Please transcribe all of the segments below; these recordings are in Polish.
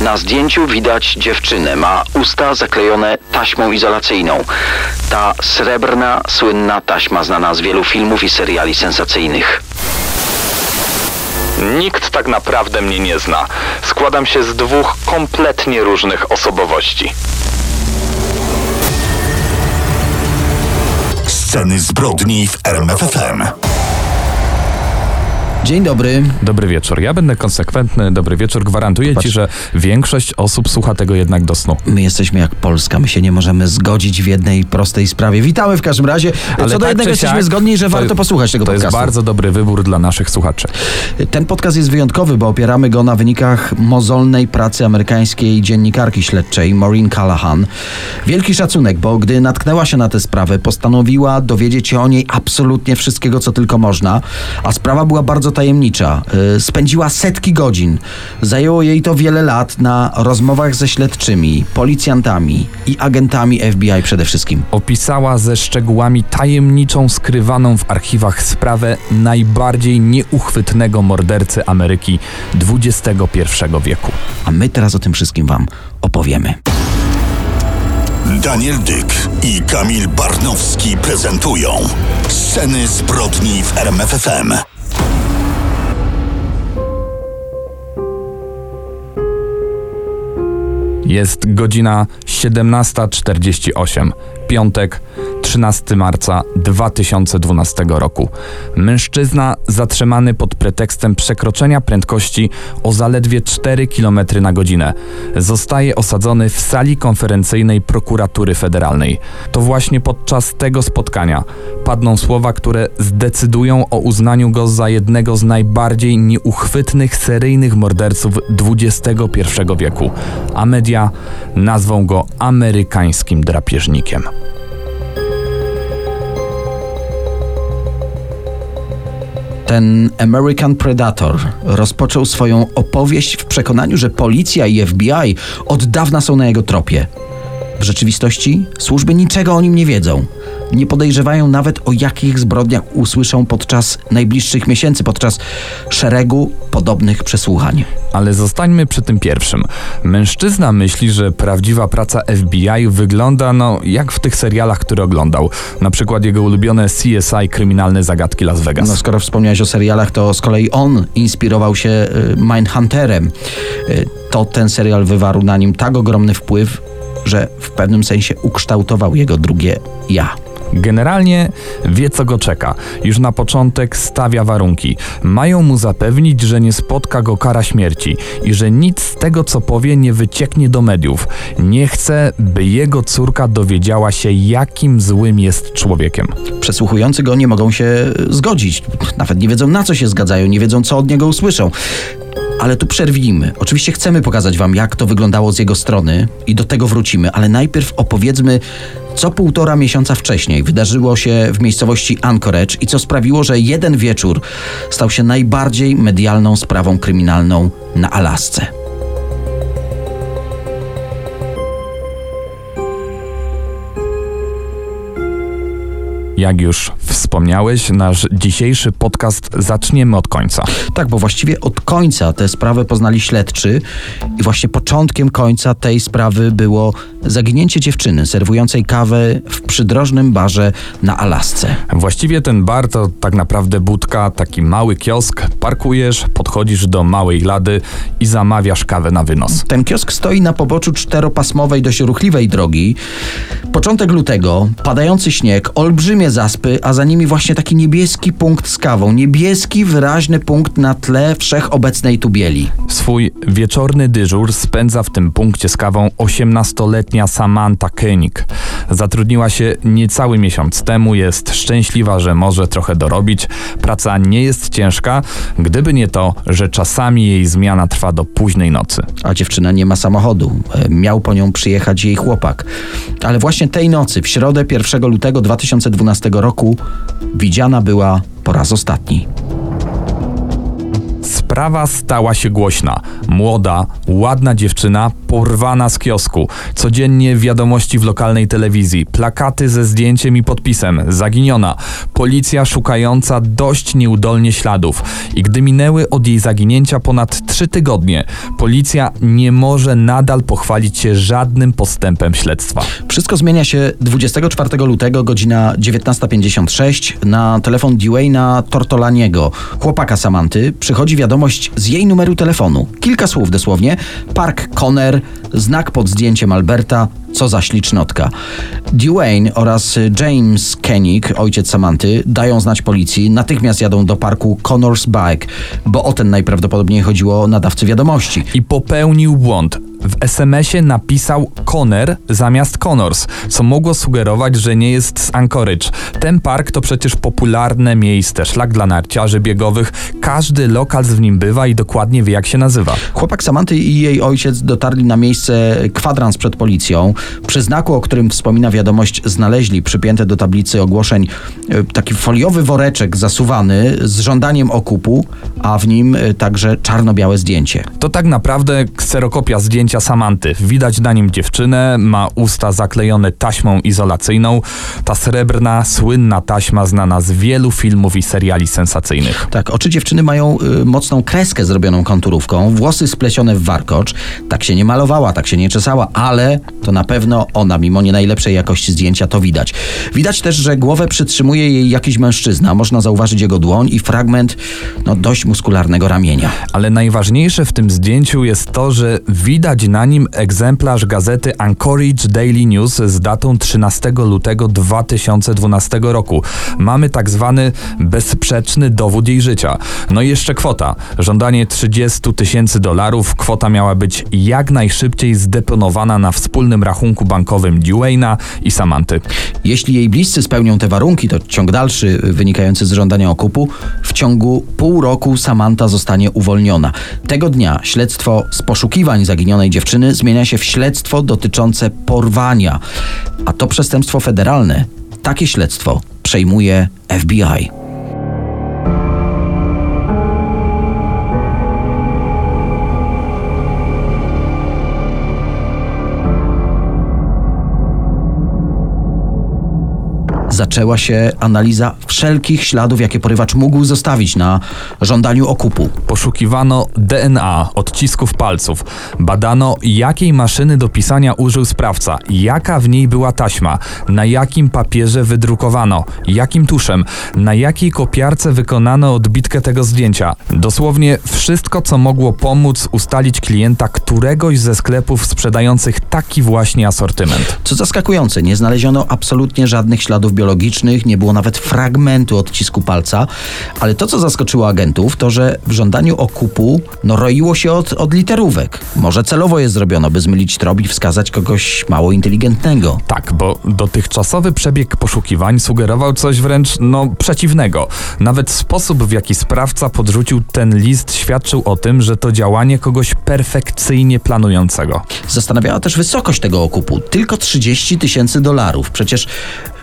Na zdjęciu widać dziewczynę. Ma usta zaklejone taśmą izolacyjną. Ta srebrna, słynna taśma znana z wielu filmów i seriali sensacyjnych. Nikt tak naprawdę mnie nie zna. Składam się z dwóch kompletnie różnych osobowości. Sceny zbrodni w RMFFM. Dzień dobry. Dobry wieczór. Ja będę konsekwentny. Dobry wieczór. Gwarantuję Patrz. ci, że większość osób słucha tego jednak do snu. My jesteśmy jak Polska, my się nie możemy zgodzić w jednej prostej sprawie. Witamy w każdym razie. Co do tak jednego jesteśmy zgodni, że to warto jest- posłuchać tego To jest podcastu. bardzo dobry wybór dla naszych słuchaczy. Ten podcast jest wyjątkowy, bo opieramy go na wynikach mozolnej pracy amerykańskiej dziennikarki śledczej Maureen Callahan. Wielki szacunek, bo gdy natknęła się na tę sprawę, postanowiła dowiedzieć się o niej absolutnie wszystkiego, co tylko można, a sprawa była bardzo tajemnicza. Y, Spędziła setki godzin. Zajęło jej to wiele lat na rozmowach ze śledczymi, policjantami i agentami FBI przede wszystkim. Opisała ze szczegółami tajemniczą, skrywaną w archiwach sprawę najbardziej nieuchwytnego mordercy Ameryki XXI wieku. A my teraz o tym wszystkim Wam opowiemy. Daniel Dyk i Kamil Barnowski prezentują Sceny zbrodni w RMFFM. Jest godzina 17.48. Piątek, 13 marca 2012 roku. Mężczyzna zatrzymany pod pretekstem przekroczenia prędkości o zaledwie 4 km na godzinę zostaje osadzony w sali konferencyjnej prokuratury federalnej. To właśnie podczas tego spotkania padną słowa, które zdecydują o uznaniu go za jednego z najbardziej nieuchwytnych seryjnych morderców XXI wieku, a media nazwą go amerykańskim drapieżnikiem. Ten American Predator rozpoczął swoją opowieść w przekonaniu, że policja i FBI od dawna są na jego tropie. W rzeczywistości służby niczego o nim nie wiedzą. Nie podejrzewają nawet o jakich zbrodniach usłyszą podczas najbliższych miesięcy, podczas szeregu podobnych przesłuchań. Ale zostańmy przy tym pierwszym. Mężczyzna myśli, że prawdziwa praca FBI wygląda no jak w tych serialach, które oglądał. Na przykład jego ulubione CSI Kryminalne Zagadki Las Vegas. No skoro wspomniałeś o serialach, to z kolei on inspirował się y, Mindhunterem. Y, To ten serial wywarł na nim tak ogromny wpływ, że w pewnym sensie ukształtował jego drugie ja. Generalnie wie, co go czeka. Już na początek stawia warunki. Mają mu zapewnić, że nie spotka go kara śmierci i że nic z tego, co powie, nie wycieknie do mediów. Nie chce, by jego córka dowiedziała się, jakim złym jest człowiekiem. Przesłuchujący go nie mogą się zgodzić. Nawet nie wiedzą, na co się zgadzają, nie wiedzą, co od niego usłyszą. Ale tu przerwijmy. Oczywiście chcemy pokazać Wam, jak to wyglądało z jego strony i do tego wrócimy, ale najpierw opowiedzmy, co półtora miesiąca wcześniej wydarzyło się w miejscowości Anchorage i co sprawiło, że jeden wieczór stał się najbardziej medialną sprawą kryminalną na Alasce. Jak już wspomniałeś, nasz dzisiejszy podcast zaczniemy od końca. Tak, bo właściwie od końca tę sprawę poznali śledczy i właśnie początkiem końca tej sprawy było zaginięcie dziewczyny serwującej kawę w przydrożnym barze na Alasce. Właściwie ten bar to tak naprawdę budka, taki mały kiosk. Parkujesz, podchodzisz do małej lady i zamawiasz kawę na wynos. Ten kiosk stoi na poboczu czteropasmowej, dość ruchliwej drogi. Początek lutego, padający śnieg, olbrzymie zaspy, a za nimi właśnie taki niebieski punkt z kawą. Niebieski, wyraźny punkt na tle wszechobecnej tubieli. Swój wieczorny dyżur spędza w tym punkcie z kawą 18-letnia Samantha Koenig. Zatrudniła się niecały miesiąc temu, jest szczęśliwa, że może trochę dorobić. Praca nie jest ciężka, gdyby nie to, że czasami jej zmiana trwa do późnej nocy. A dziewczyna nie ma samochodu. E, Miał po nią przyjechać jej chłopak. Ale właśnie tej nocy, w środę 1 lutego 2012 roku, widziana była po raz ostatni. Sprawa stała się głośna. Młoda, ładna dziewczyna porwana z kiosku. Codziennie wiadomości w lokalnej telewizji, plakaty ze zdjęciem i podpisem, zaginiona. Policja szukająca dość nieudolnie śladów. I gdy minęły od jej zaginięcia ponad trzy tygodnie, policja nie może nadal pochwalić się żadnym postępem śledztwa. Wszystko zmienia się 24 lutego, godzina 19.56. Na telefon Dwayna Tortolaniego, chłopaka Samanty, przychodzi wiadomość z jej numeru telefonu. Kilka słów dosłownie. Park Conner, znak pod zdjęciem Alberta, co za ślicznotka. Dwayne oraz James Koenig, ojciec Samanty, dają znać policji. Natychmiast jadą do parku Connors Bike, bo o ten najprawdopodobniej chodziło nadawcy wiadomości. I popełnił błąd. W SMS-ie napisał Conner zamiast Connors, co mogło sugerować, że nie jest z Anchorage. Ten park to przecież popularne miejsce, szlak dla narciarzy biegowych. Każdy lokal w nim bywa i dokładnie wie, jak się nazywa. Chłopak Samanty i jej ojciec dotarli na miejsce kwadrans przed policją. Przy znaku, o którym wspomina wiadomość, znaleźli przypięte do tablicy ogłoszeń e, taki foliowy woreczek zasuwany z żądaniem okupu, a w nim e, także czarno-białe zdjęcie. To tak naprawdę kserokopia zdjęcia Samanty. Widać na nim dziewczynę, ma usta zaklejone taśmą izolacyjną. Ta srebrna, słynna taśma znana z wielu filmów i seriali sensacyjnych. Tak, oczy dziewczyny mają y, mocną kreskę zrobioną konturówką, włosy splecione w warkocz. Tak się nie malowała, tak się nie czesała, ale to na pewno ona, mimo nie najlepszej jakości zdjęcia, to widać. Widać też, że głowę przytrzymuje jej jakiś mężczyzna. Można zauważyć jego dłoń i fragment no, dość muskularnego ramienia. Ale najważniejsze w tym zdjęciu jest to, że widać na nim egzemplarz gazety Anchorage Daily News z datą 13 lutego 2012 roku. Mamy tak zwany bezsprzeczny dowód jej życia. No i jeszcze kwota. Żądanie 30 tysięcy dolarów. Kwota miała być jak najszybciej zdeponowana na wspólnym rachunku bankowym Dwayna i Samanty. Jeśli jej bliscy spełnią te warunki, to ciąg dalszy wynikający z żądania okupu, w ciągu pół roku Samanta zostanie uwolniona. Tego dnia śledztwo z poszukiwań zaginionej dziewczyny zmienia się w śledztwo dotyczące porwania, a to przestępstwo federalne. Takie śledztwo przejmuje FBI. Zaczęła się analiza wszelkich śladów, jakie porywacz mógł zostawić na żądaniu okupu. Poszukiwano DNA, odcisków palców. Badano, jakiej maszyny do pisania użył sprawca, jaka w niej była taśma, na jakim papierze wydrukowano, jakim tuszem, na jakiej kopiarce wykonano odbitkę tego zdjęcia. Dosłownie wszystko, co mogło pomóc ustalić klienta któregoś ze sklepów sprzedających taki właśnie asortyment. Co zaskakujące, nie znaleziono absolutnie żadnych śladów biologicznych, nie było nawet fragmentu odcisku palca, ale to, co zaskoczyło agentów, to, że w żądaniu okupu no, roiło się od, od literówek. Może celowo je zrobiono, by zmylić trop i wskazać kogoś mało inteligentnego. Tak, bo dotychczasowy przebieg poszukiwań sugerował coś wręcz, no, przeciwnego. Nawet sposób, w jaki sprawca podrzucił ten list świadczył o tym, że to działanie kogoś perfekcyjnie planującego. Zastanawiała też wysokość tego okupu. Tylko 30 tysięcy dolarów. Przecież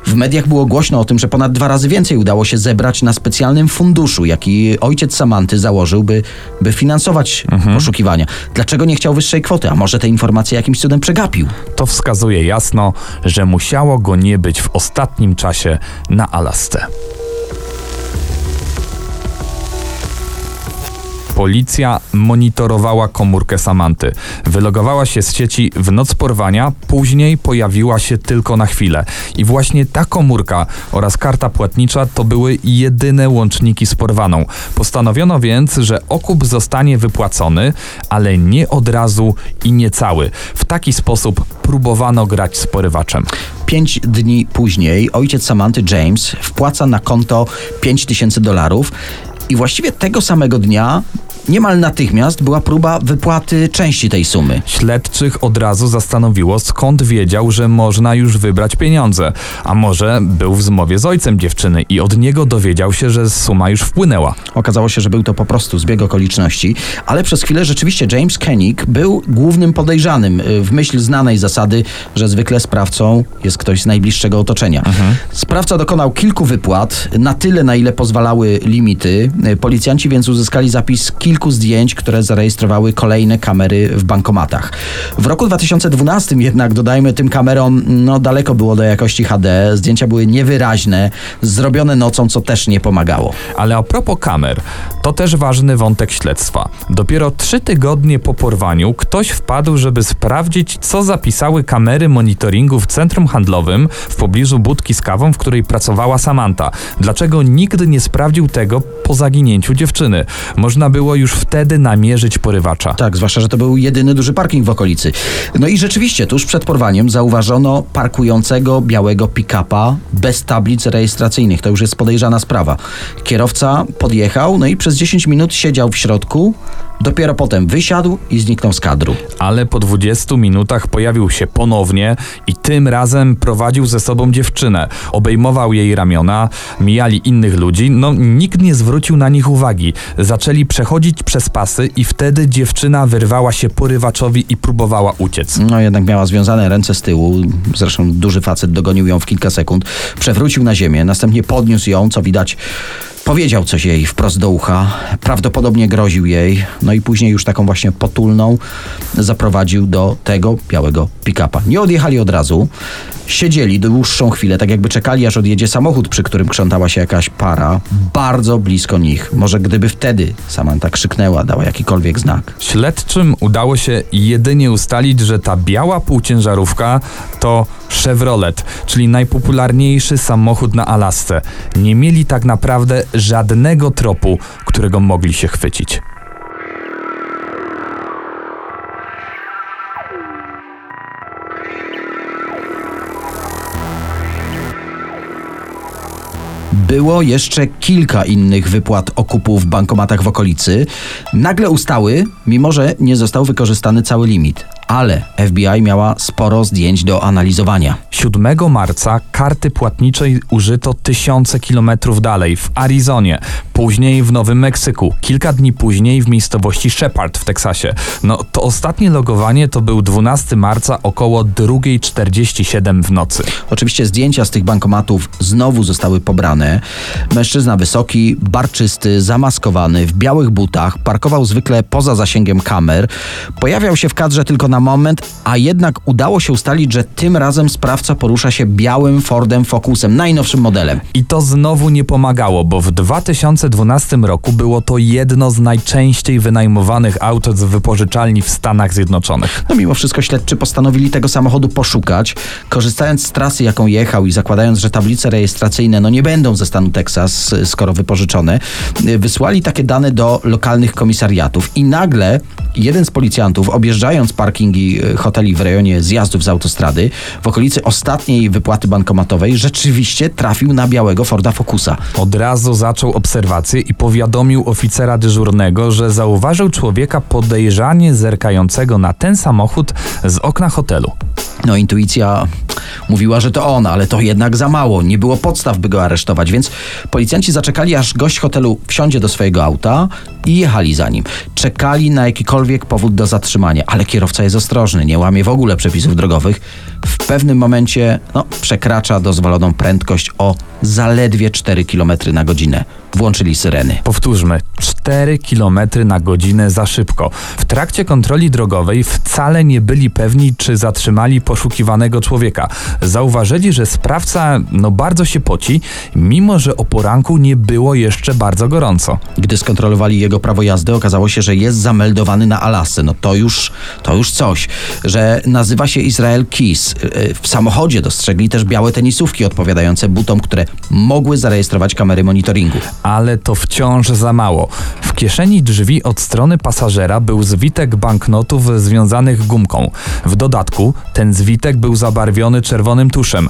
w mediach było głośno o tym, że ponad dwa razy więcej udało się zebrać na specjalnym funduszu, jaki ojciec Samanty założył, by, by finansować poszukiwania. Dlaczego nie chciał wyższej kwoty? A może te informacje jakimś cudem przegapił? To wskazuje jasno, że musiało go nie być w ostatnim czasie na Alasce. Policja monitorowała komórkę Samanty. Wylogowała się z sieci w noc porwania, później pojawiła się tylko na chwilę. I właśnie ta komórka oraz karta płatnicza to były jedyne łączniki z porwaną. Postanowiono więc, że okup zostanie wypłacony, ale nie od razu i nie cały. W taki sposób próbowano grać z porywaczem. Pięć dni później ojciec Samanty James wpłaca na konto 5 tysięcy dolarów i właściwie tego samego dnia niemal natychmiast była próba wypłaty części tej sumy. Śledczych od razu zastanowiło, skąd wiedział, że można już wybrać pieniądze. A może był w zmowie z ojcem dziewczyny i od niego dowiedział się, że suma już wpłynęła. Okazało się, że był to po prostu zbieg okoliczności, ale przez chwilę rzeczywiście James Koenig był głównym podejrzanym y, w myśl znanej zasady, że zwykle sprawcą jest ktoś z najbliższego otoczenia. Sprawca dokonał kilku wypłat, na tyle na ile pozwalały limity. Y, Policjanci więc uzyskali zapis kilku kilku zdjęć, które zarejestrowały kolejne kamery w bankomatach. W roku 2012 jednak, dodajmy, tym kamerom no, daleko było do jakości HD. Zdjęcia były niewyraźne, zrobione nocą, co też nie pomagało. Ale a propos kamer, to też ważny wątek śledztwa. Dopiero trzy tygodnie po porwaniu ktoś wpadł, żeby sprawdzić, co zapisały kamery monitoringu w centrum handlowym w pobliżu budki z kawą, w której pracowała Samantha. Dlaczego nikt nie sprawdził tego po zaginięciu dziewczyny? Można było już wtedy namierzyć porywacza. Tak, zwłaszcza, że to był jedyny duży parking w okolicy. No i rzeczywiście, tuż przed porwaniem zauważono parkującego białego pick-upa bez tablic rejestracyjnych. To już jest podejrzana sprawa. Kierowca podjechał, no i przez 10 minut siedział w środku, dopiero potem wysiadł i zniknął z kadru. Ale po 20 minutach pojawił się ponownie i tym razem prowadził ze sobą dziewczynę. Obejmował jej ramiona, mijali innych ludzi, no nikt nie zwrócił na nich uwagi. Zaczęli przechodzić przez pasy i wtedy dziewczyna wyrwała się porywaczowi i próbowała uciec. No jednak miała związane ręce z tyłu, zresztą duży facet dogonił ją w kilka sekund, przewrócił na ziemię, następnie podniósł ją, co widać Powiedział coś jej wprost do ucha, prawdopodobnie groził jej, no i później już taką właśnie potulną zaprowadził do tego białego pick-upa. Nie odjechali od razu, siedzieli dłuższą chwilę, tak jakby czekali, aż odjedzie samochód, przy którym krzątała się jakaś para, bardzo blisko nich. Może gdyby wtedy Samantha krzyknęła, dała jakikolwiek znak. Śledczym udało się jedynie ustalić, że ta biała półciężarówka to Chevrolet, czyli najpopularniejszy samochód na Alasce. Nie mieli tak naprawdę żadnego tropu, którego mogli się chwycić. Było jeszcze kilka innych wypłat okupu w bankomatach w okolicy. Nagle ustały, mimo że nie został wykorzystany cały limit ale FBI miała sporo zdjęć do analizowania. 7 marca karty płatniczej użyto tysiące kilometrów dalej, w Arizonie, później w Nowym Meksyku, kilka dni później w miejscowości Shepard w Teksasie. No to ostatnie logowanie to był 12 marca około 2.47 w nocy. Oczywiście zdjęcia z tych bankomatów znowu zostały pobrane. Mężczyzna wysoki, barczysty, zamaskowany, w białych butach, parkował zwykle poza zasięgiem kamer. Pojawiał się w kadrze tylko na moment, a jednak udało się ustalić, że tym razem sprawca porusza się białym Fordem Focusem, najnowszym modelem. I to znowu nie pomagało, bo w 2012 roku było to jedno z najczęściej wynajmowanych aut z wypożyczalni w Stanach Zjednoczonych. No mimo wszystko śledczy postanowili tego samochodu poszukać, korzystając z trasy, jaką jechał i zakładając, że tablice rejestracyjne no nie będą ze stanu Teksas, skoro wypożyczone, wysłali takie dane do lokalnych komisariatów i nagle jeden z policjantów, objeżdżając parkingi e, hoteli w rejonie zjazdów z autostrady, w okolicy ostatniej wypłaty bankomatowej, rzeczywiście trafił na białego Forda Focusa. Od razu zaczął obserwację i powiadomił oficera dyżurnego, że zauważył człowieka podejrzanie zerkającego na ten samochód z okna hotelu. No, intuicja mówiła, że to on, ale to jednak za mało. Nie było podstaw, by go aresztować, więc policjanci zaczekali, aż gość hotelu wsiądzie do swojego auta i jechali za nim. Czekali na jakikolwiek powód do zatrzymania, ale kierowca jest ostrożny, nie łamie w ogóle przepisów drogowych. W pewnym momencie no, przekracza dozwoloną prędkość o zaledwie 4 km na godzinę. Włączyli syreny. Powtórzmy, 4 km na godzinę za szybko. W trakcie kontroli drogowej wcale nie byli pewni, czy zatrzymali poszukiwanego człowieka. Zauważyli, że sprawca no bardzo się poci, mimo że o poranku nie było jeszcze bardzo gorąco. Gdy skontrolowali jego prawo jazdy, okazało się, że jest zameldowany na Alasce. No to już, to już coś. Że nazywa się Israel Keys. W samochodzie dostrzegli też białe tenisówki odpowiadające butom, które mogły zarejestrować kamery monitoringu. Ale to wciąż za mało. W kieszeni drzwi od strony pasażera był zwitek banknotów związanych gumką. W dodatku ten zwitek był zabarwiony czerwonym tuszem.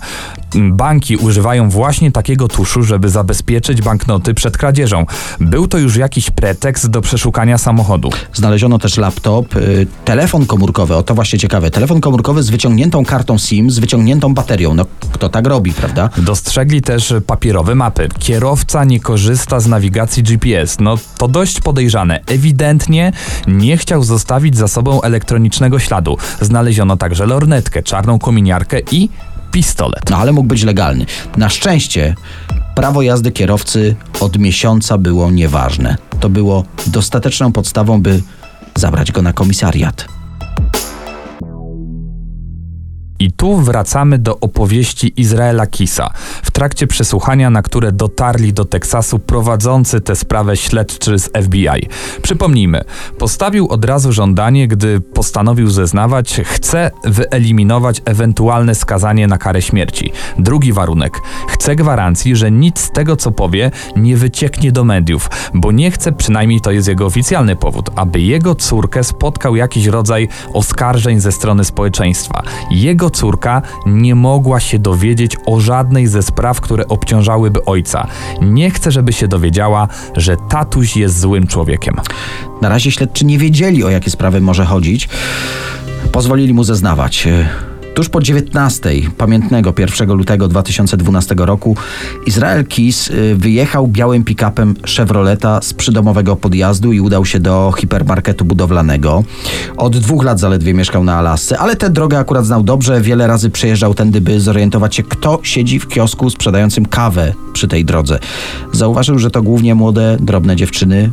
Banki używają właśnie takiego tuszu, żeby zabezpieczyć banknoty przed kradzieżą. Był to już jakiś pretekst do przeszukania samochodu. Znaleziono też laptop, y, telefon komórkowy, o to właśnie ciekawe. Telefon komórkowy z wyciągniętą kartą SIM, z wyciągniętą baterią. No kto tak robi, prawda? Dostrzegli też papierowe mapy. Kierowca nie korzysta z nawigacji GPS. No to dość podejrzane. Ewidentnie nie chciał zostawić za sobą elektronicznego śladu. Znaleziono także lornetkę, czarną kominiarkę i pistolet. No ale mógł być legalny. Na szczęście prawo jazdy kierowcy od miesiąca było nieważne. to było dostateczną podstawą, by zabrać go na komisariat. I tu wracamy do opowieści Izraela Kisa. W trakcie przesłuchania, na które dotarli do Teksasu prowadzący tę sprawę śledczy z FBI. Przypomnijmy, postawił od razu żądanie, gdy postanowił zeznawać, chce wyeliminować ewentualne skazanie na karę śmierci. Drugi warunek, chce gwarancji, że nic z tego, co powie, nie wycieknie do mediów, bo nie chce, przynajmniej to jest jego oficjalny powód, aby jego córkę spotkał jakiś rodzaj oskarżeń ze strony społeczeństwa. Jego córka nie mogła się dowiedzieć o żadnej ze spraw, które obciążałyby ojca. Nie chce, żeby się dowiedziała, że tatuś jest złym człowiekiem. Na razie śledczy nie wiedzieli, o jakie sprawy może chodzić. Pozwolili mu zeznawać. Tuż po 19, pamiętnego 1 lutego 2012 roku, Izrael Kis y, wyjechał białym pick-upem Chevroleta z przydomowego podjazdu i udał się do hipermarketu budowlanego. Od dwóch lat zaledwie mieszkał na Alasce, ale tę drogę akurat znał dobrze. Wiele razy przejeżdżał tędy, by zorientować się, kto siedzi w kiosku sprzedającym kawę przy tej drodze. Zauważył, że to głównie młode, drobne dziewczyny.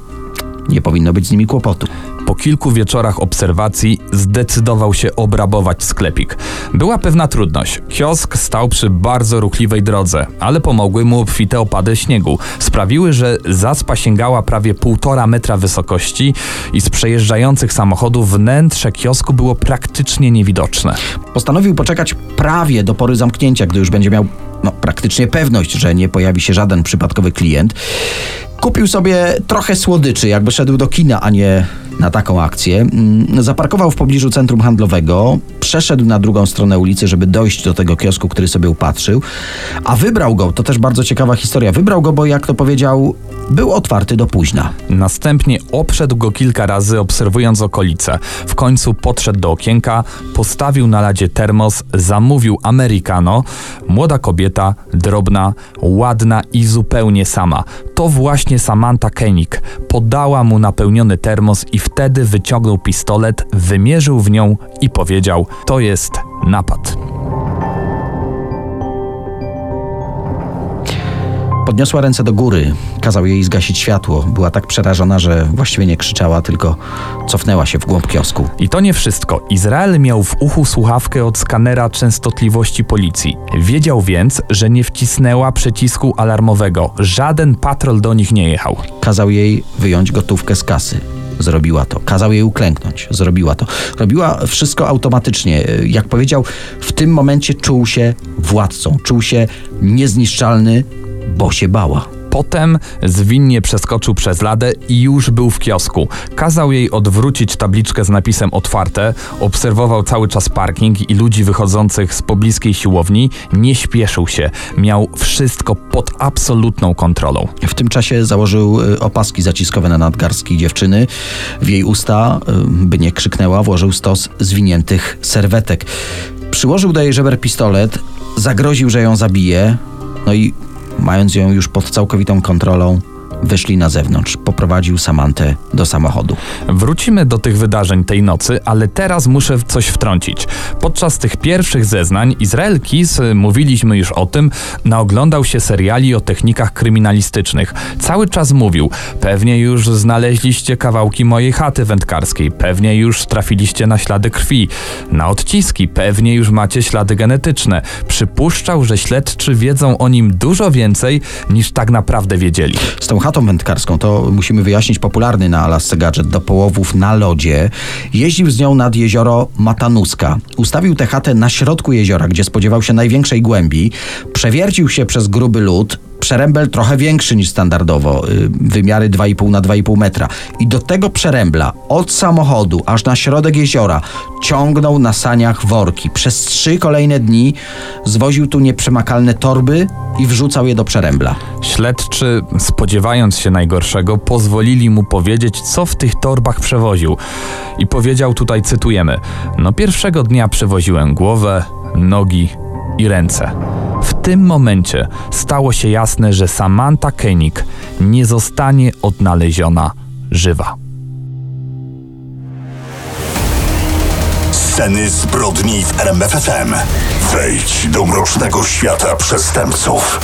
Nie powinno być z nimi kłopotu. Po kilku wieczorach obserwacji zdecydował się obrabować sklepik. Była pewna trudność. Kiosk stał przy bardzo ruchliwej drodze, ale pomogły mu obfite opady śniegu. Sprawiły, że zaspa sięgała prawie półtora metra wysokości i z przejeżdżających samochodów wnętrze kiosku było praktycznie niewidoczne. Postanowił poczekać prawie do pory zamknięcia, gdy już będzie miał no, praktycznie pewność, że nie pojawi się żaden przypadkowy klient. Kupił sobie trochę słodyczy, jakby szedł do kina, a nie na taką akcję. Mm, zaparkował w pobliżu centrum handlowego, przeszedł na drugą stronę ulicy, żeby dojść do tego kiosku, który sobie upatrzył, a wybrał go, to też bardzo ciekawa historia, wybrał go, bo jak to powiedział, był otwarty do późna. Następnie obszedł go kilka razy, obserwując okolice. W końcu podszedł do okienka, postawił na ladzie termos, zamówił americano. Młoda kobieta, drobna, ładna i zupełnie sama. To właśnie Samantha Koenig podała mu napełniony termos i wtedy wyciągnął pistolet, wymierzył w nią i powiedział: To jest napad. Podniosła ręce do góry, kazał jej zgasić światło. Była tak przerażona, że właściwie nie krzyczała, tylko cofnęła się w głąb kiosku. I to nie wszystko. Izrael miał w uchu słuchawkę od skanera częstotliwości policji. Wiedział więc, że nie wcisnęła przycisku alarmowego. Żaden patrol do nich nie jechał. Kazał jej wyjąć gotówkę z kasy. Zrobiła to. Kazał jej uklęknąć. Zrobiła to. Robiła wszystko automatycznie. Jak powiedział, w tym momencie czuł się władcą. Czuł się niezniszczalny, bo się bała. Potem zwinnie przeskoczył przez ladę i już był w kiosku. Kazał jej odwrócić tabliczkę z napisem otwarte, obserwował cały czas parking i ludzi wychodzących z pobliskiej siłowni. Nie śpieszył się, miał wszystko pod absolutną kontrolą. W tym czasie założył y, opaski zaciskowe na nadgarstki dziewczyny. W jej usta, y, by nie krzyknęła, włożył stos zwiniętych serwetek. Przyłożył do jej żeber pistolet, zagroził, że ją zabije. No i mając ją już pod całkowitą kontrolą, wyszli na zewnątrz. Poprowadził Samantę do samochodu. Wrócimy do tych wydarzeń tej nocy, ale teraz muszę coś wtrącić. Podczas tych pierwszych zeznań Izrael Kis, mówiliśmy już o tym, naoglądał się seriali o technikach kryminalistycznych. Cały czas mówił, pewnie już znaleźliście kawałki mojej chaty wędkarskiej, pewnie już trafiliście na ślady krwi, na odciski, pewnie już macie ślady genetyczne. Przypuszczał, że śledczy wiedzą o nim dużo więcej niż tak naprawdę wiedzieli. Z tą chatą wędkarską, to musimy wyjaśnić, popularny na Alasce gadżet do połowów na lodzie. Jeździł z nią nad jezioro Matanuska. Ustawił tę chatę na środku jeziora, gdzie spodziewał się największej głębi. Przewiercił się przez gruby lód, przerębel trochę większy niż standardowo, y, wymiary 2,5 na 2,5 metra. I do tego przerębla od samochodu aż na środek jeziora ciągnął na saniach worki. Przez trzy kolejne dni zwoził tu nieprzemakalne torby i wrzucał je do przerębla. Śledczy, spodziewając się najgorszego, pozwolili mu powiedzieć, co w tych torbach przewoził. I powiedział tutaj, cytujemy: No, pierwszego dnia przewoziłem głowę, nogi i ręce. W tym momencie stało się jasne, że Samantha Koenig nie zostanie odnaleziona żywa. Sceny zbrodni w RMFFM. Wejdź do mrocznego świata przestępców.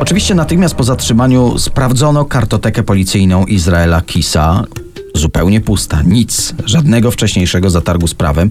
Oczywiście natychmiast po zatrzymaniu sprawdzono kartotekę policyjną Izraela Kisa. Zupełnie pusta, nic, żadnego wcześniejszego zatargu z prawem,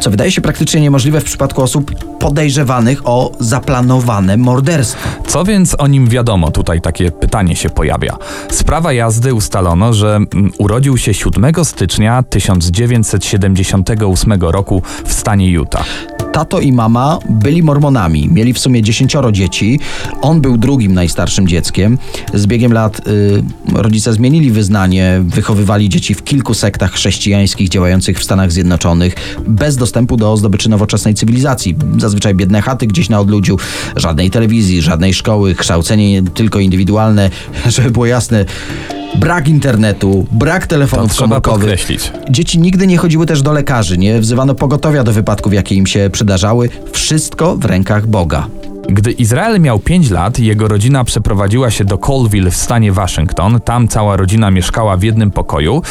co wydaje się praktycznie niemożliwe w przypadku osób podejrzewanych o zaplanowane morderstwo. Co więc o nim wiadomo? Tutaj takie pytanie się pojawia. Sprawa jazdy ustalono, że mm, urodził się 7 stycznia 1978 roku w stanie Utah. Tato i mama byli mormonami, mieli w sumie dziesięcioro dzieci. On był drugim najstarszym dzieckiem. Z biegiem lat y, rodzice zmienili wyznanie, wychowywali dzieci w kilku sektach chrześcijańskich działających w Stanach Zjednoczonych, bez dostępu do zdobyczy nowoczesnej cywilizacji. Zazwyczaj biedne chaty gdzieś na odludziu, żadnej telewizji, żadnej szkoły, kształcenie tylko indywidualne, żeby było jasne. Brak internetu, brak telefonów komórkowych. Dzieci nigdy nie chodziły też do lekarzy, nie wzywano pogotowia do wypadków, jakie im się przydarzały. Wszystko w rękach Boga. Gdy Izrael miał 5 lat, jego rodzina przeprowadziła się do Colville w stanie Waszyngton. Tam cała rodzina mieszkała w jednym pokoju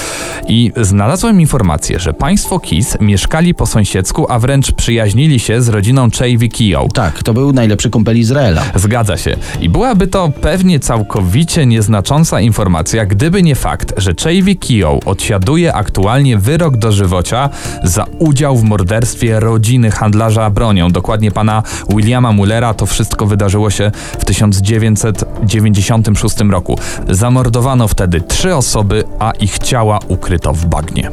i znalazłem informację, że państwo Kis mieszkali po sąsiedzku, a wręcz przyjaźnili się z rodziną Chavy Kio. Tak, to był najlepszy kumpel Izraela. Zgadza się. I byłaby to pewnie całkowicie nieznacząca informacja, gdyby nie fakt, że Chavy Kio odsiaduje aktualnie wyrok dożywocia za udział w morderstwie rodziny handlarza bronią, dokładnie pana Williama Mullera. To wszystko wydarzyło się w 1996 roku. Zamordowano wtedy trzy osoby, a ich ciała ukryto w bagnie.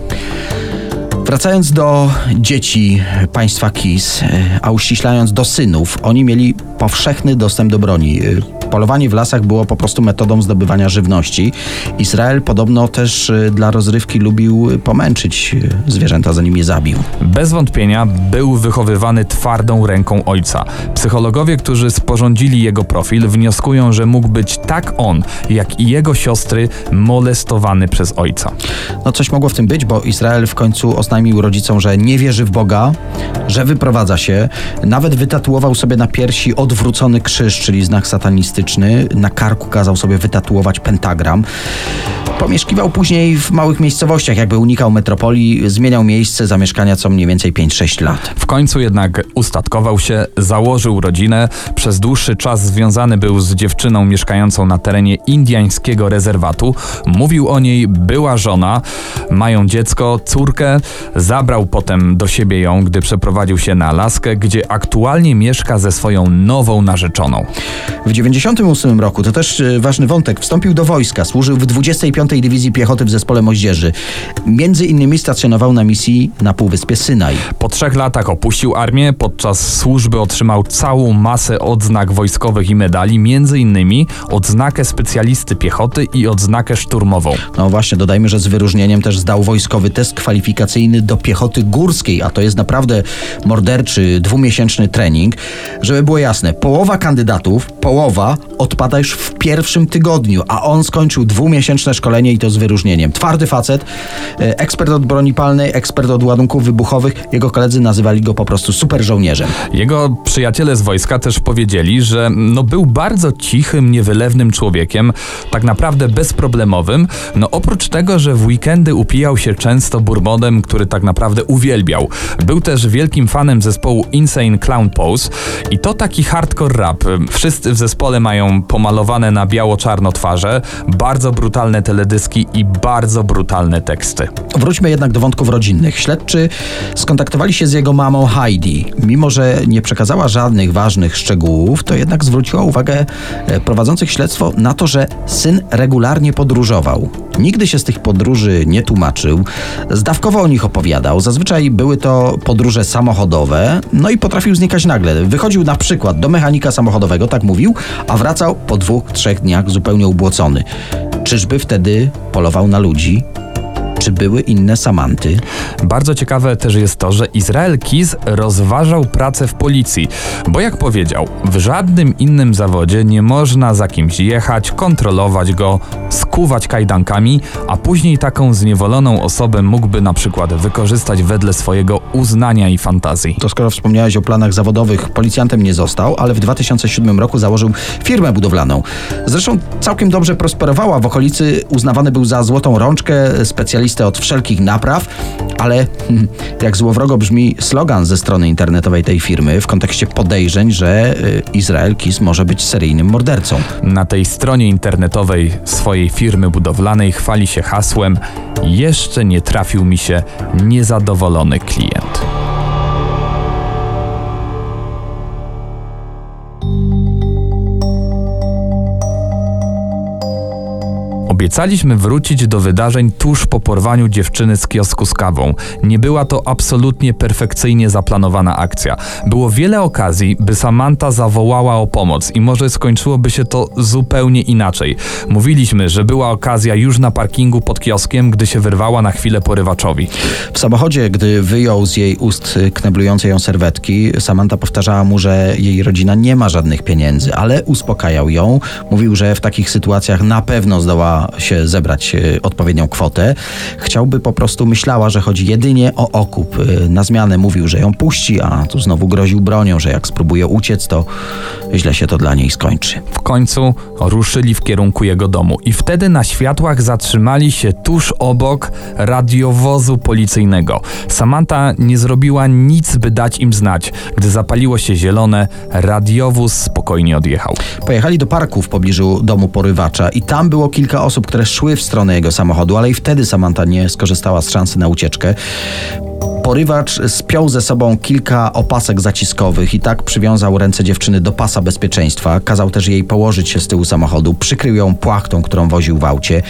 Wracając do dzieci państwa Kis, e, a uściślając do synów, oni mieli powszechny dostęp do broni. Polowanie w lasach było po prostu metodą zdobywania żywności. Izrael podobno też e, dla rozrywki lubił pomęczyć e, zwierzęta, zanim je zabił. Bez wątpienia był wychowywany twardą ręką ojca. Psychologowie, którzy sporządzili jego profil, wnioskują, że mógł być tak on, jak i jego siostry molestowany przez ojca. No coś mogło w tym być, bo Izrael w końcu oznajmił rodzicom, że nie wierzy w Boga, że wyprowadza się. Nawet wytatuował sobie na piersi odwrócony krzyż, czyli znak satanistyczny. Na karku kazał sobie wytatuować pentagram. Pomieszkiwał później w małych miejscowościach, jakby unikał metropolii, zmieniał miejsce zamieszkania co mniej więcej 5-6 lat. W końcu jednak ustatkował się, założył rodzinę. Przez dłuższy czas związany był z dziewczyną mieszkającą na terenie indiańskiego rezerwatu. Mówił o niej, była żona, mają dziecko, córkę. Zabrał potem do siebie ją, gdy przeprowadził się na Alaskę, gdzie aktualnie mieszka ze swoją nową narzeczoną. W 98 roku, to też e, ważny wątek, wstąpił do wojska, służył w 25. Dywizji Piechoty w zespole moździerzy. Między innymi stacjonował na misji na Półwyspie Synaj. Po trzech latach opuścił armię, podczas służby otrzymał całą masę odznak wojskowych i medali, między innymi odznakę specjalisty piechoty i odznakę szturmową. No właśnie, dodajmy, że z wyróżnieniem też zdał wojskowy test kwalifikacyjny do piechoty górskiej, a to jest naprawdę morderczy, dwumiesięczny trening. Żeby było jasne, połowa kandydatów, połowa odpada już w pierwszym tygodniu, a on skończył dwumiesięczne szkolenie i to z wyróżnieniem. Twardy facet, e, ekspert od broni palnej, ekspert od ładunków wybuchowych. Jego koledzy nazywali go po prostu super żołnierzem. Jego przyjaciele z wojska też powiedzieli, że no był bardzo cichym, niewylewnym człowiekiem, tak naprawdę bezproblemowym. No oprócz tego, że w weekendy upijał się często bourbonem, który tak naprawdę uwielbiał. Był też wielkim fanem zespołu Insane Clown Pose i to taki hardcore rap. Wszyscy w zespole mają pomalowane na biało-czarno twarze, bardzo brutalne teledyski i bardzo brutalne teksty. Wróćmy jednak do wątków rodzinnych. Śledczy skontaktowali się z jego mamą Heidi. Mimo, że nie przekazała żadnych ważnych szczegółów, to jednak zwróciła uwagę e, prowadzących śledztwo na to, że syn regularnie podróżował. Nigdy się z tych podróży nie tłumaczył, zdawkowo o nich opowiadał. Zazwyczaj były to podróże samochodowe, no i potrafił znikać nagle. Wychodził na przykład do mechanika samochodowego, tak mówił, a wracał po dwóch, trzech dniach zupełnie ubłocony. Czyżby wtedy polował na ludzi? Czy były inne Samanty? Bardzo ciekawe też jest to, że Izrael Kiz rozważał pracę w policji, bo jak powiedział, w żadnym innym zawodzie nie można za kimś jechać, kontrolować go, skuwać kajdankami, a później taką zniewoloną osobę mógłby na przykład wykorzystać wedle swojego uznania i fantazji. To skoro wspomniałeś o planach zawodowych, policjantem nie został, ale w 2007 roku założył firmę budowlaną. Zresztą całkiem dobrze prosperowała. W okolicy uznawany był za złotą rączkę, specjalistę specjalistę od wszelkich napraw, ale jak złowrogo brzmi slogan ze strony internetowej tej firmy w kontekście podejrzeń, że y, Izrael Kiss może być seryjnym mordercą. Na tej stronie internetowej swojej firmy budowlanej chwali się hasłem Jeszcze nie trafił mi się niezadowolony klient. Obiecaliśmy wrócić do wydarzeń tuż po porwaniu dziewczyny z kiosku z kawą. Nie była to absolutnie perfekcyjnie zaplanowana akcja. Było wiele okazji, by Samantha zawołała o pomoc i może skończyłoby się to zupełnie inaczej. Mówiliśmy, że była okazja już na parkingu pod kioskiem, gdy się wyrwała na chwilę porywaczowi. W samochodzie, gdy wyjął z jej ust kneblujące ją serwetki, Samantha powtarzała mu, że jej rodzina nie ma żadnych pieniędzy, ale uspokajał ją. Mówił, że w takich sytuacjach na pewno zdoła się zebrać e, odpowiednią kwotę. Chciałby po prostu, myślała, że chodzi jedynie o okup. E, na zmianę mówił, że ją puści, a tu znowu groził bronią, że jak spróbuje uciec, to źle się to dla niej skończy. W końcu ruszyli w kierunku jego domu i wtedy na światłach zatrzymali się tuż obok radiowozu policyjnego. Samantha nie zrobiła nic, by dać im znać. Gdy zapaliło się zielone, radiowóz spokojnie odjechał. Pojechali do parku w pobliżu domu porywacza i tam było kilka osób, które szły w stronę jego samochodu, ale i wtedy Samantha nie skorzystała z szansy na ucieczkę. Porywacz spiął ze sobą kilka opasek zaciskowych i tak przywiązał ręce dziewczyny do pasa bezpieczeństwa. Kazał też jej położyć się z tyłu samochodu, przykrył ją płachtą, którą woził w aucie.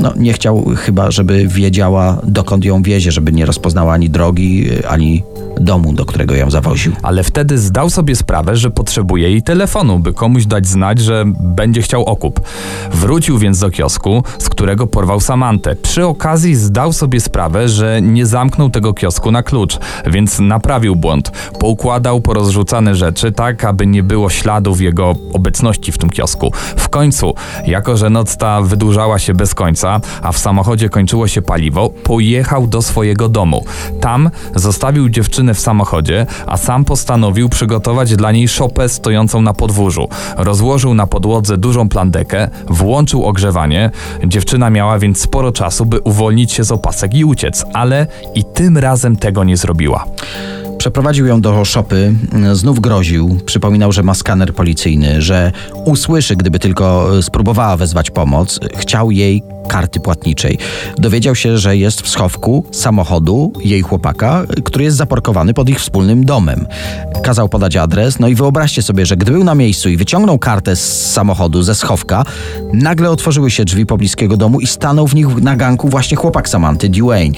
No, nie chciał chyba, żeby wiedziała, dokąd ją wiezie, żeby nie rozpoznała ani drogi, ani domu, do którego ją zawoził. Ale wtedy zdał sobie sprawę, że potrzebuje jej telefonu, by komuś dać znać, że będzie chciał okup. Wrócił więc do kiosku, z którego porwał Samantę. Przy okazji zdał sobie sprawę, że nie zamknął tego kiosku na klucz, więc naprawił błąd. Poukładał porozrzucane rzeczy tak, aby nie było śladów jego obecności w tym kiosku. W końcu, jako że noc ta wydłużała się bez końca, a w samochodzie kończyło się paliwo, pojechał do swojego domu. Tam zostawił dziewczynę w samochodzie, a sam postanowił przygotować dla niej szopę stojącą na podwórzu. Rozłożył na podłodze dużą plandekę, włączył ogrzewanie. Dziewczyna miała więc sporo czasu, by uwolnić się z opasek i uciec, ale i tym razem tego nie zrobiła. Przeprowadził ją do szopy, znów groził, przypominał, że ma skaner policyjny, że usłyszy, gdyby tylko spróbowała wezwać pomoc. Chciał jej karty płatniczej. Dowiedział się, że jest w schowku samochodu jej chłopaka, który jest zaparkowany pod ich wspólnym domem. Kazał podać adres, no i wyobraźcie sobie, że gdy był na miejscu i wyciągnął kartę z samochodu, ze schowka, nagle otworzyły się drzwi pobliskiego domu i stanął w nich na ganku właśnie chłopak Samanty, Dwayne.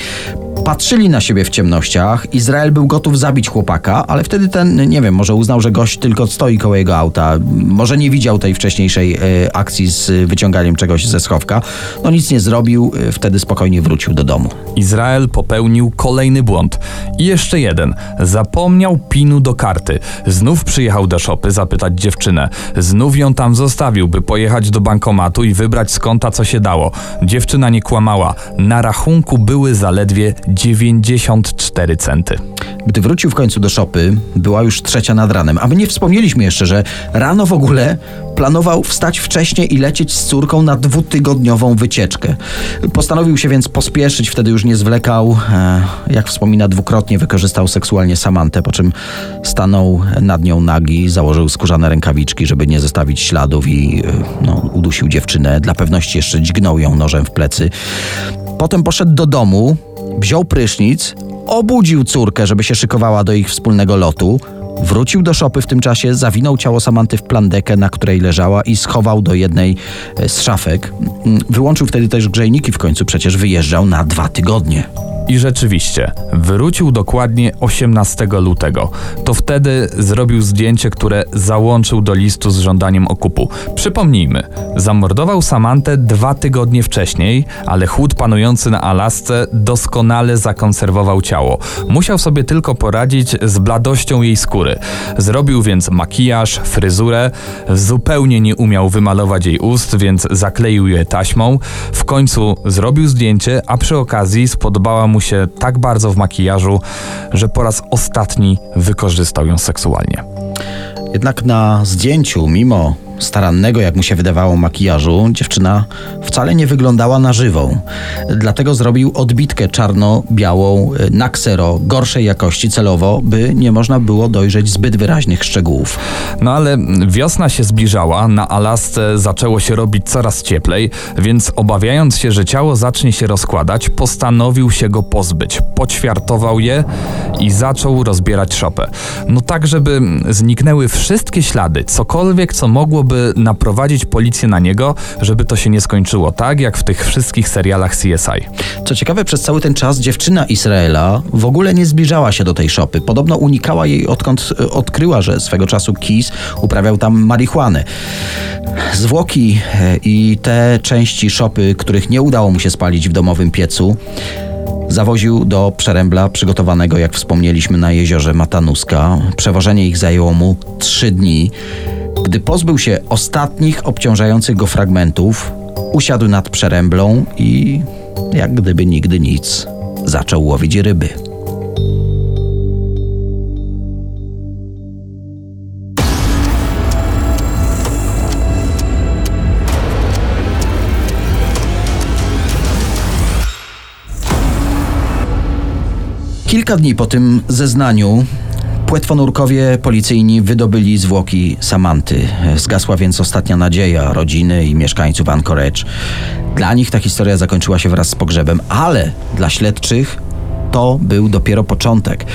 Patrzyli na siebie w ciemnościach. Izrael był gotów zabić chłopaka, ale wtedy ten, nie wiem, może uznał, że gość tylko stoi koło jego auta. Może nie widział tej wcześniejszej e, akcji z wyciąganiem czegoś ze schowka. No nic nie zrobił, e, wtedy spokojnie wrócił do domu. Izrael popełnił kolejny błąd. I jeszcze jeden. Zapomniał pinu do karty. Znów przyjechał do szopy zapytać dziewczynę. Znów ją tam zostawił, by pojechać do bankomatu i wybrać z konta co się dało. Dziewczyna nie kłamała. Na rachunku były zaledwie 94 centy. Gdy wrócił w końcu do szopy, była już trzecia nad ranem. A my nie wspomnieliśmy jeszcze, że rano w ogóle planował wstać wcześniej i lecieć z córką na dwutygodniową wycieczkę. Postanowił się więc pospieszyć, wtedy już nie zwlekał. E, jak wspomina, dwukrotnie wykorzystał seksualnie Samantę, po czym stanął nad nią nagi, założył skórzane rękawiczki, żeby nie zostawić śladów i e, no, udusił dziewczynę. Dla pewności jeszcze dźgnął ją nożem w plecy. Potem poszedł do domu, wziął prysznic, obudził córkę, żeby się szykowała do ich wspólnego lotu. Wrócił do szopy w tym czasie, zawinął ciało Samanty w plandekę, na której leżała i schował do jednej e, z szafek. Mm, wyłączył wtedy też grzejniki, w końcu przecież wyjeżdżał na dwa tygodnie. I rzeczywiście, wrócił dokładnie 18 lutego. To wtedy zrobił zdjęcie, które załączył do listu z żądaniem okupu. Przypomnijmy, zamordował Samantę dwa tygodnie wcześniej, ale chłód panujący na Alasce doskonale zakonserwował ciało. Musiał sobie tylko poradzić z bladością jej skóry. Zrobił więc makijaż, fryzurę, zupełnie nie umiał wymalować jej ust, więc zakleił je taśmą. W końcu zrobił zdjęcie, a przy okazji spodobała mu się tak bardzo w makijażu, że po raz ostatni wykorzystał ją seksualnie. Jednak na zdjęciu, mimo starannego, jak mu się wydawało, makijażu, dziewczyna wcale nie wyglądała na żywą. Dlatego zrobił odbitkę czarno-białą y, na ksero gorszej jakości celowo, by nie można było dojrzeć zbyt wyraźnych szczegółów. No ale wiosna się zbliżała, na Alasce zaczęło się robić coraz cieplej, więc obawiając się, że ciało zacznie się rozkładać, postanowił się go pozbyć. Poćwiartował je i zaczął rozbierać szopę. No tak, żeby zniknęły wszystkie ślady, cokolwiek, co mogłoby naprowadzić policję na niego, żeby to się nie skończyło, tak jak w tych wszystkich serialach CSI. Co ciekawe, przez cały ten czas dziewczyna Israela w ogóle nie zbliżała się do tej szopy. Podobno unikała jej, odkąd y, odkryła, że swego czasu Keys uprawiał tam marihuanę. Zwłoki e, i te części szopy, których nie udało mu się spalić w domowym piecu, zawoził do przerębla przygotowanego, jak wspomnieliśmy, na jeziorze Matanuska. Przewożenie ich zajęło mu trzy dni. Gdy pozbył się ostatnich obciążających go fragmentów, usiadł nad przeręblą i, jak gdyby nigdy nic, zaczął łowić ryby. Kilka dni po tym zeznaniu płetwonurkowie policyjni wydobyli zwłoki Samanty. Zgasła więc ostatnia nadzieja rodziny i mieszkańców Anchorage. Dla nich ta historia zakończyła się wraz z pogrzebem, ale dla śledczych to był dopiero początek.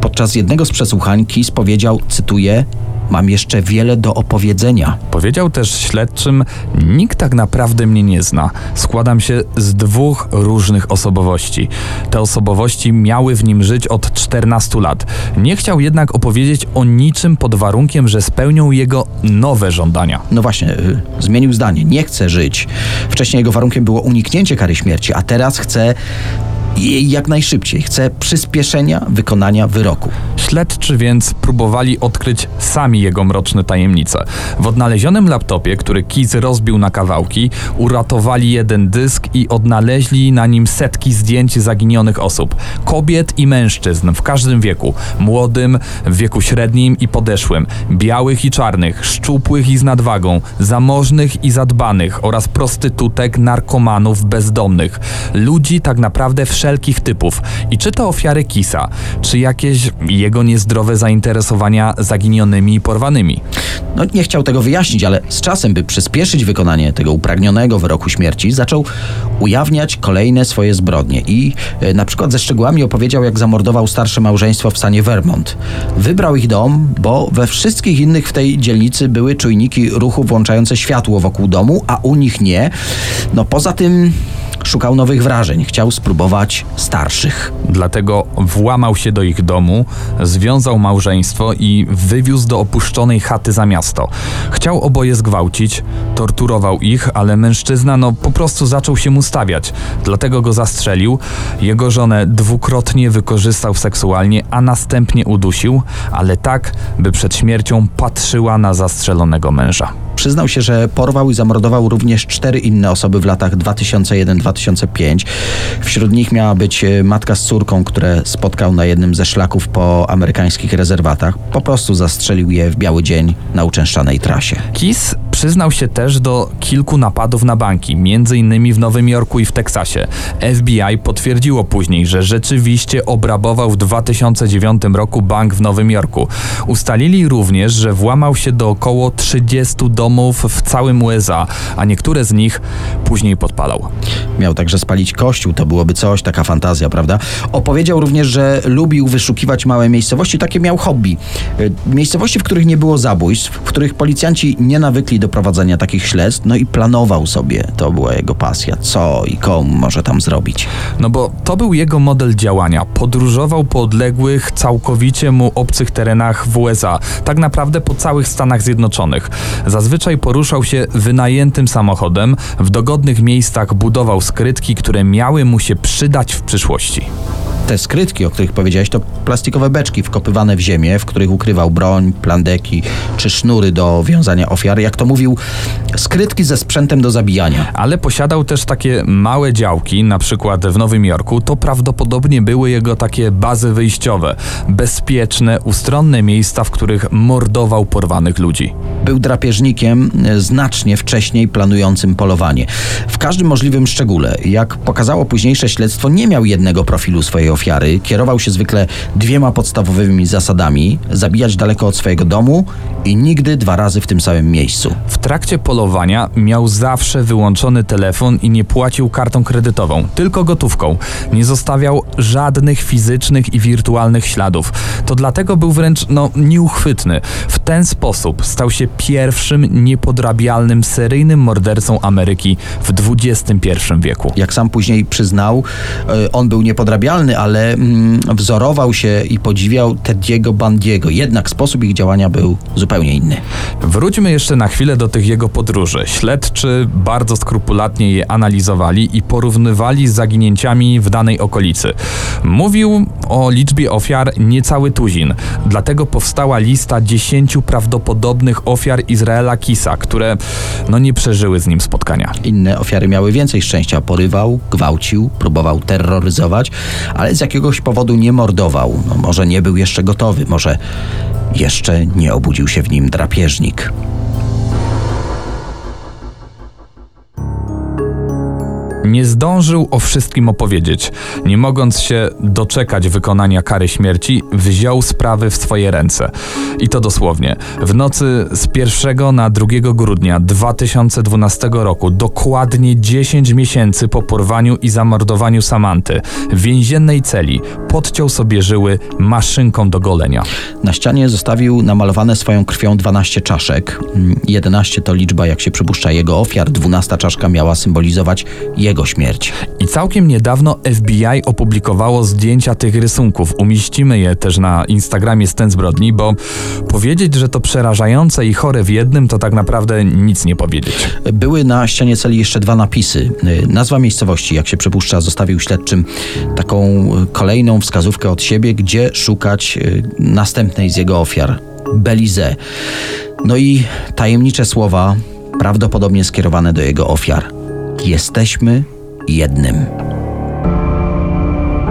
Podczas jednego z przesłuchań Kis powiedział, cytuję, Mam jeszcze wiele do opowiedzenia. Powiedział też śledczym: Nikt tak naprawdę mnie nie zna. Składam się z dwóch różnych osobowości. Te osobowości miały w nim żyć od 14 lat. Nie chciał jednak opowiedzieć o niczym pod warunkiem, że spełnią jego nowe żądania. No właśnie, y, zmienił zdanie. Nie chce żyć. Wcześniej jego warunkiem było uniknięcie kary śmierci, a teraz chce jej jak najszybciej. Chce przyspieszenia wykonania wyroku. Śledczy więc próbowali odkryć sami jego mroczne tajemnice. W odnalezionym laptopie, który Kiz rozbił na kawałki, uratowali jeden dysk i odnaleźli na nim setki zdjęć zaginionych osób. Kobiet i mężczyzn w każdym wieku. Młodym, w wieku średnim i podeszłym. Białych i czarnych, szczupłych i z nadwagą, zamożnych i zadbanych oraz prostytutek, narkomanów, bezdomnych. Ludzi tak naprawdę wszelkich typów. I czy to ofiary Kisa, czy jakieś jego niezdrowe zainteresowania zaginionymi i porwanymi. No nie chciał tego wyjaśnić, ale z czasem, by przyspieszyć wykonanie tego upragnionego wyroku śmierci, zaczął ujawniać kolejne swoje zbrodnie i e, na przykład ze szczegółami opowiedział, jak zamordował starsze małżeństwo w stanie Vermont. Wybrał ich dom, bo we wszystkich innych w tej dzielnicy były czujniki ruchu włączające światło wokół domu, a u nich nie. No poza tym Szukał nowych wrażeń, chciał spróbować starszych. Dlatego włamał się do ich domu, związał małżeństwo i wywiózł do opuszczonej chaty za miasto. Chciał oboje zgwałcić, torturował ich, ale mężczyzna no po prostu zaczął się mu stawiać. Dlatego go zastrzelił. Jego żonę dwukrotnie wykorzystał seksualnie, a następnie udusił, ale tak, by przed śmiercią patrzyła na zastrzelonego męża. Przyznał się, że porwał i zamordował również cztery inne osoby w latach 2001-2005. Wśród nich miała być e, matka z córką, które spotkał na jednym ze szlaków po amerykańskich rezerwatach. Po prostu zastrzelił je w biały dzień na uczęszczanej trasie. Kis przyznał się też do kilku napadów na banki, innymi w Nowym Jorku i w Teksasie. FBI potwierdziło później, że rzeczywiście obrabował w 2009 roku bank w Nowym Jorku. Ustalili również, że włamał się do około 30 domów w całym USA, a niektóre z nich później podpalał. Miał także spalić kościół, to byłoby coś, taka fantazja, prawda? Opowiedział również, że lubił wyszukiwać małe miejscowości, takie miał hobby. E, miejscowości, w których nie było zabójstw, w których policjanci nie nawykli do prowadzenia takich śledztw, no i planował sobie, to była jego pasja, co i komu może tam zrobić. No bo to był jego model działania. Podróżował po odległych, całkowicie mu obcych terenach w USA, tak naprawdę po całych Stanach Zjednoczonych. Zazwyczaj poruszał się wynajętym samochodem, w dogodnych miejscach budował skrytki, które miały mu się przydać w przyszłości. te skrytki, o których powiedziałeś, to plastikowe beczki wkopywane w ziemię, w których ukrywał broń, plandeki czy sznury do wiązania ofiar. Jak to skrytki ze sprzętem do zabijania. Ale posiadał też takie małe działki, na przykład w Nowym Jorku. To prawdopodobnie były jego takie bazy wyjściowe. Bezpieczne, ustronne miejsca, w których mordował porwanych ludzi. Był drapieżnikiem e, znacznie wcześniej planującym polowanie. W każdym możliwym szczególe, jak pokazało późniejsze śledztwo, nie miał jednego profilu swojej ofiary. Kierował się zwykle dwiema podstawowymi zasadami: zabijać daleko od swojego domu i nigdy dwa razy w tym samym miejscu. W trakcie polowania miał zawsze wyłączony telefon i nie płacił kartą kredytową, tylko gotówką. Nie zostawiał żadnych fizycznych i wirtualnych śladów. To dlatego był wręcz no, nieuchwytny. W ten sposób stał się pierwszym niepodrabialnym seryjnym mordercą Ameryki w XXI wieku. Jak sam później przyznał, e, on był niepodrabialny, ale mm, wzorował się i podziwiał Tediego Bandiego. Jednak sposób ich działania był zupełnie inny. Wróćmy jeszcze na chwilę do tych jego podróży. Śledczy bardzo skrupulatnie je analizowali i porównywali z zaginięciami w danej okolicy. Mówił o liczbie ofiar niecały tuzin, dlatego powstała lista dziesięciu prawdopodobnych ofiar Izraela Kisa, które no nie przeżyły z nim spotkania. Inne ofiary miały więcej szczęścia. Porywał, gwałcił, próbował terroryzować, ale z jakiegoś powodu nie mordował. No, może nie był jeszcze gotowy, może jeszcze nie obudził się w nim drapieżnik. Nie zdążył o wszystkim opowiedzieć. Nie mogąc się doczekać wykonania kary śmierci, wziął sprawy w swoje ręce. I to dosłownie. W nocy z 1 na 2 grudnia 2012 roku, dokładnie 10 miesięcy po porwaniu i zamordowaniu Samanty, w więziennej celi podciął sobie żyły maszynką do golenia. Na ścianie zostawił namalowane swoją krwią 12 czaszek. Mm, 11 to liczba, jak się przypuszcza, jego ofiar. 12 czaszka miała symbolizować jego śmierć. I całkiem niedawno FBI opublikowało zdjęcia tych rysunków. Umieścimy je też na Instagramie Scen Zbrodni, bo powiedzieć, że to przerażające i chore w jednym, to tak naprawdę nic nie powiedzieć. Były na ścianie celi jeszcze dwa napisy. Y, Nazwa miejscowości, jak się przypuszcza, zostawił śledczym taką y, kolejną wskazówkę od siebie, gdzie szukać y, następnej z jego ofiar. Belize. No i tajemnicze słowa, prawdopodobnie skierowane do jego ofiar. Jesteśmy jednym.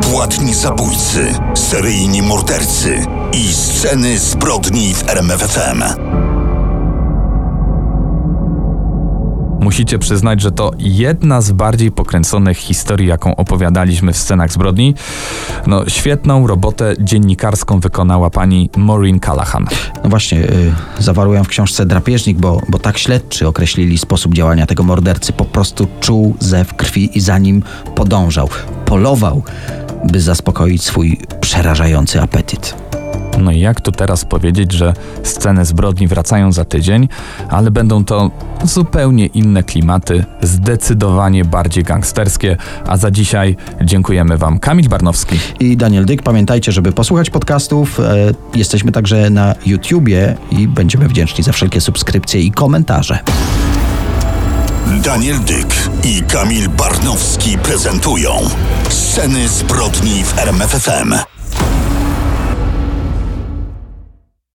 Płatni zabójcy, seryjni mordercy i sceny zbrodni w RMFFM. Musicie przyznać, że to jedna z bardziej pokręconych historii, jaką opowiadaliśmy w scenach zbrodni. No, świetną robotę dziennikarską wykonała pani Maureen Callahan. No właśnie, y, zawarł ją w książce Drapieżnik, bo, bo tak śledczy określili sposób działania tego mordercy. Po prostu czuł zew krwi i za nim podążał. Polował, by zaspokoić swój przerażający apetyt. No i jak tu teraz powiedzieć, że sceny zbrodni wracają za tydzień, ale będą to zupełnie inne klimaty, zdecydowanie bardziej gangsterskie, a za dzisiaj dziękujemy Wam Kamil Barnowski. I Daniel Dyk, pamiętajcie, żeby posłuchać podcastów. E, jesteśmy także na YouTubie i będziemy wdzięczni za wszelkie subskrypcje i komentarze. Daniel Dyk i Kamil Barnowski prezentują Sceny zbrodni w RMFFM.